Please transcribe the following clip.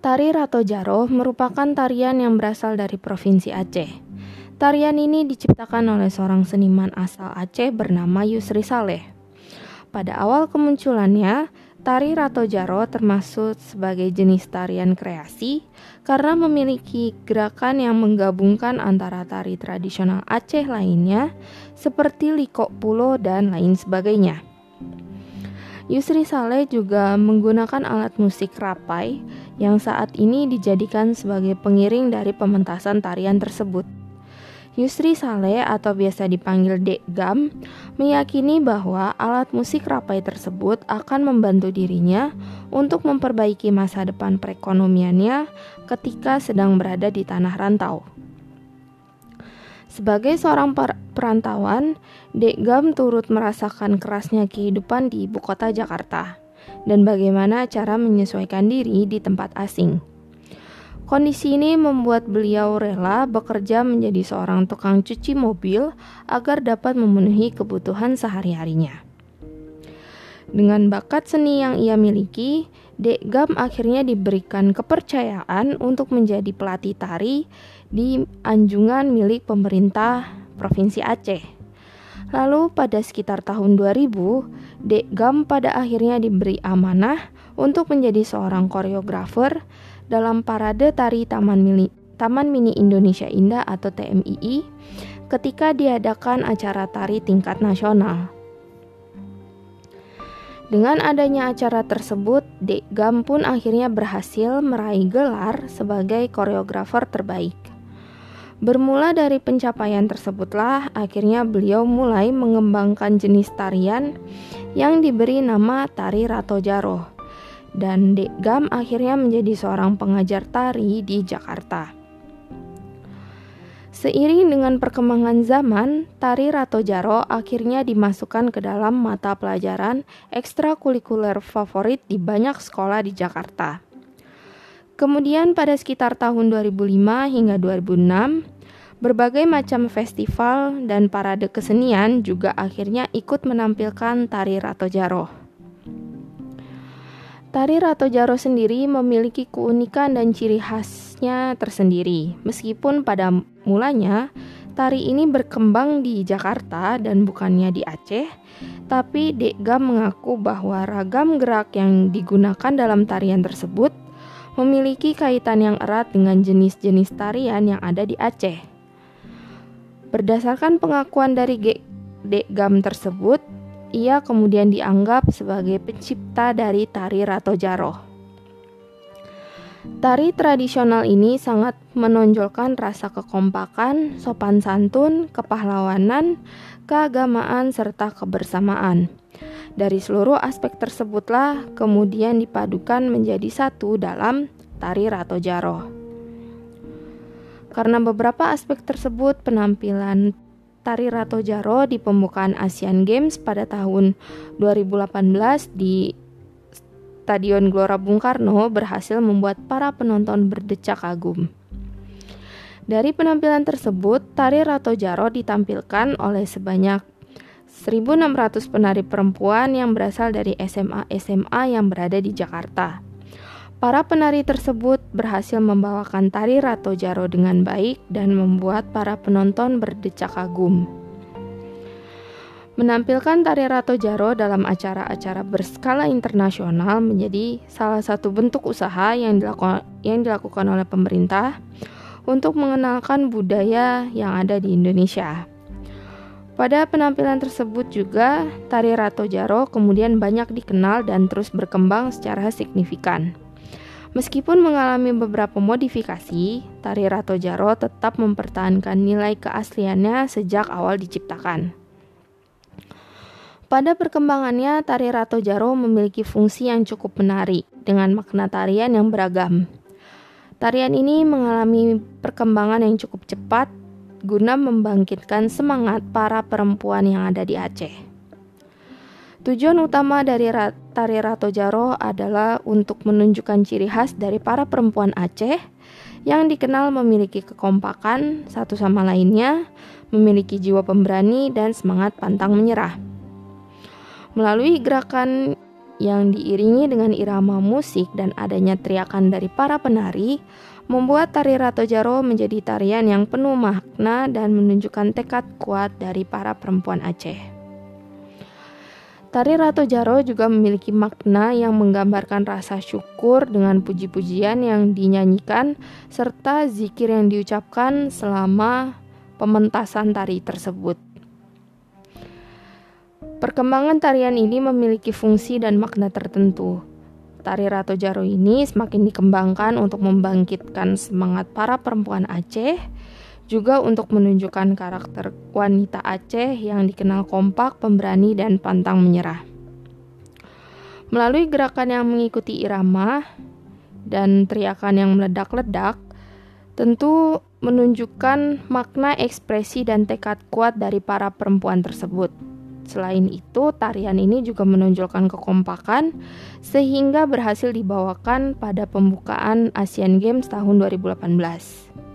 Tari Rato Jaro merupakan tarian yang berasal dari Provinsi Aceh. Tarian ini diciptakan oleh seorang seniman asal Aceh bernama Yusri Saleh. Pada awal kemunculannya, tari Rato Jaro termasuk sebagai jenis tarian kreasi karena memiliki gerakan yang menggabungkan antara tari tradisional Aceh lainnya seperti likok pulo dan lain sebagainya. Yusri Saleh juga menggunakan alat musik rapai yang saat ini dijadikan sebagai pengiring dari pementasan tarian tersebut. Yusri Saleh atau biasa dipanggil Dek Gam meyakini bahwa alat musik rapai tersebut akan membantu dirinya untuk memperbaiki masa depan perekonomiannya ketika sedang berada di tanah rantau. Sebagai seorang perantauan, Dek Gam turut merasakan kerasnya kehidupan di ibu kota Jakarta dan bagaimana cara menyesuaikan diri di tempat asing. Kondisi ini membuat beliau rela bekerja menjadi seorang tukang cuci mobil agar dapat memenuhi kebutuhan sehari-harinya. Dengan bakat seni yang ia miliki, Dek Gam akhirnya diberikan kepercayaan untuk menjadi pelatih tari di anjungan milik pemerintah Provinsi Aceh. Lalu pada sekitar tahun 2000, Dek Gam pada akhirnya diberi amanah untuk menjadi seorang koreografer dalam parade tari Taman Mini, Taman Mini Indonesia Indah atau TMII ketika diadakan acara tari tingkat nasional. Dengan adanya acara tersebut, Dek Gam pun akhirnya berhasil meraih gelar sebagai koreografer terbaik. Bermula dari pencapaian tersebutlah, akhirnya beliau mulai mengembangkan jenis tarian yang diberi nama Tari Rato Jaro. Dan Dek Gam akhirnya menjadi seorang pengajar tari di Jakarta. Seiring dengan perkembangan zaman, tari Rato Jaro akhirnya dimasukkan ke dalam mata pelajaran ekstrakurikuler favorit di banyak sekolah di Jakarta. Kemudian pada sekitar tahun 2005 hingga 2006, berbagai macam festival dan parade kesenian juga akhirnya ikut menampilkan tari Rato Jaro. Tari Rato Jaro sendiri memiliki keunikan dan ciri khasnya tersendiri. Meskipun pada mulanya tari ini berkembang di Jakarta dan bukannya di Aceh, tapi Dek Gam mengaku bahwa ragam gerak yang digunakan dalam tarian tersebut memiliki kaitan yang erat dengan jenis-jenis tarian yang ada di Aceh. Berdasarkan pengakuan dari Dek Gam tersebut, ia kemudian dianggap sebagai pencipta dari tari Rato Jaro. Tari tradisional ini sangat menonjolkan rasa kekompakan, sopan santun, kepahlawanan, keagamaan, serta kebersamaan. Dari seluruh aspek tersebutlah kemudian dipadukan menjadi satu dalam tari Rato Jaro. Karena beberapa aspek tersebut, penampilan tari Rato Jaro di pembukaan Asian Games pada tahun 2018 di Stadion Gelora Bung Karno berhasil membuat para penonton berdecak kagum. Dari penampilan tersebut, tari Rato Jaro ditampilkan oleh sebanyak 1.600 penari perempuan yang berasal dari SMA-SMA yang berada di Jakarta. Para penari tersebut berhasil membawakan tari Rato Jaro dengan baik dan membuat para penonton berdecak kagum. Menampilkan tari Rato Jaro dalam acara-acara berskala internasional menjadi salah satu bentuk usaha yang dilakukan, yang dilakukan oleh pemerintah untuk mengenalkan budaya yang ada di Indonesia. Pada penampilan tersebut juga, tari Rato Jaro kemudian banyak dikenal dan terus berkembang secara signifikan. Meskipun mengalami beberapa modifikasi, tari Rato Jaro tetap mempertahankan nilai keasliannya sejak awal diciptakan. Pada perkembangannya, tari Rato Jaro memiliki fungsi yang cukup menarik dengan makna tarian yang beragam. Tarian ini mengalami perkembangan yang cukup cepat guna membangkitkan semangat para perempuan yang ada di Aceh. Tujuan utama dari tari Rato Jaro adalah untuk menunjukkan ciri khas dari para perempuan Aceh yang dikenal memiliki kekompakan satu sama lainnya, memiliki jiwa pemberani dan semangat pantang menyerah. Melalui gerakan yang diiringi dengan irama musik dan adanya teriakan dari para penari membuat tari Rato Jaro menjadi tarian yang penuh makna dan menunjukkan tekad kuat dari para perempuan Aceh. Tari Rato Jaro juga memiliki makna yang menggambarkan rasa syukur dengan puji-pujian yang dinyanyikan serta zikir yang diucapkan selama pementasan tari tersebut. Perkembangan tarian ini memiliki fungsi dan makna tertentu. Tari Rato Jaro ini semakin dikembangkan untuk membangkitkan semangat para perempuan Aceh, juga untuk menunjukkan karakter wanita Aceh yang dikenal kompak, pemberani, dan pantang menyerah. Melalui gerakan yang mengikuti irama dan teriakan yang meledak-ledak, tentu menunjukkan makna ekspresi dan tekad kuat dari para perempuan tersebut. Selain itu, tarian ini juga menonjolkan kekompakan sehingga berhasil dibawakan pada pembukaan Asian Games tahun 2018.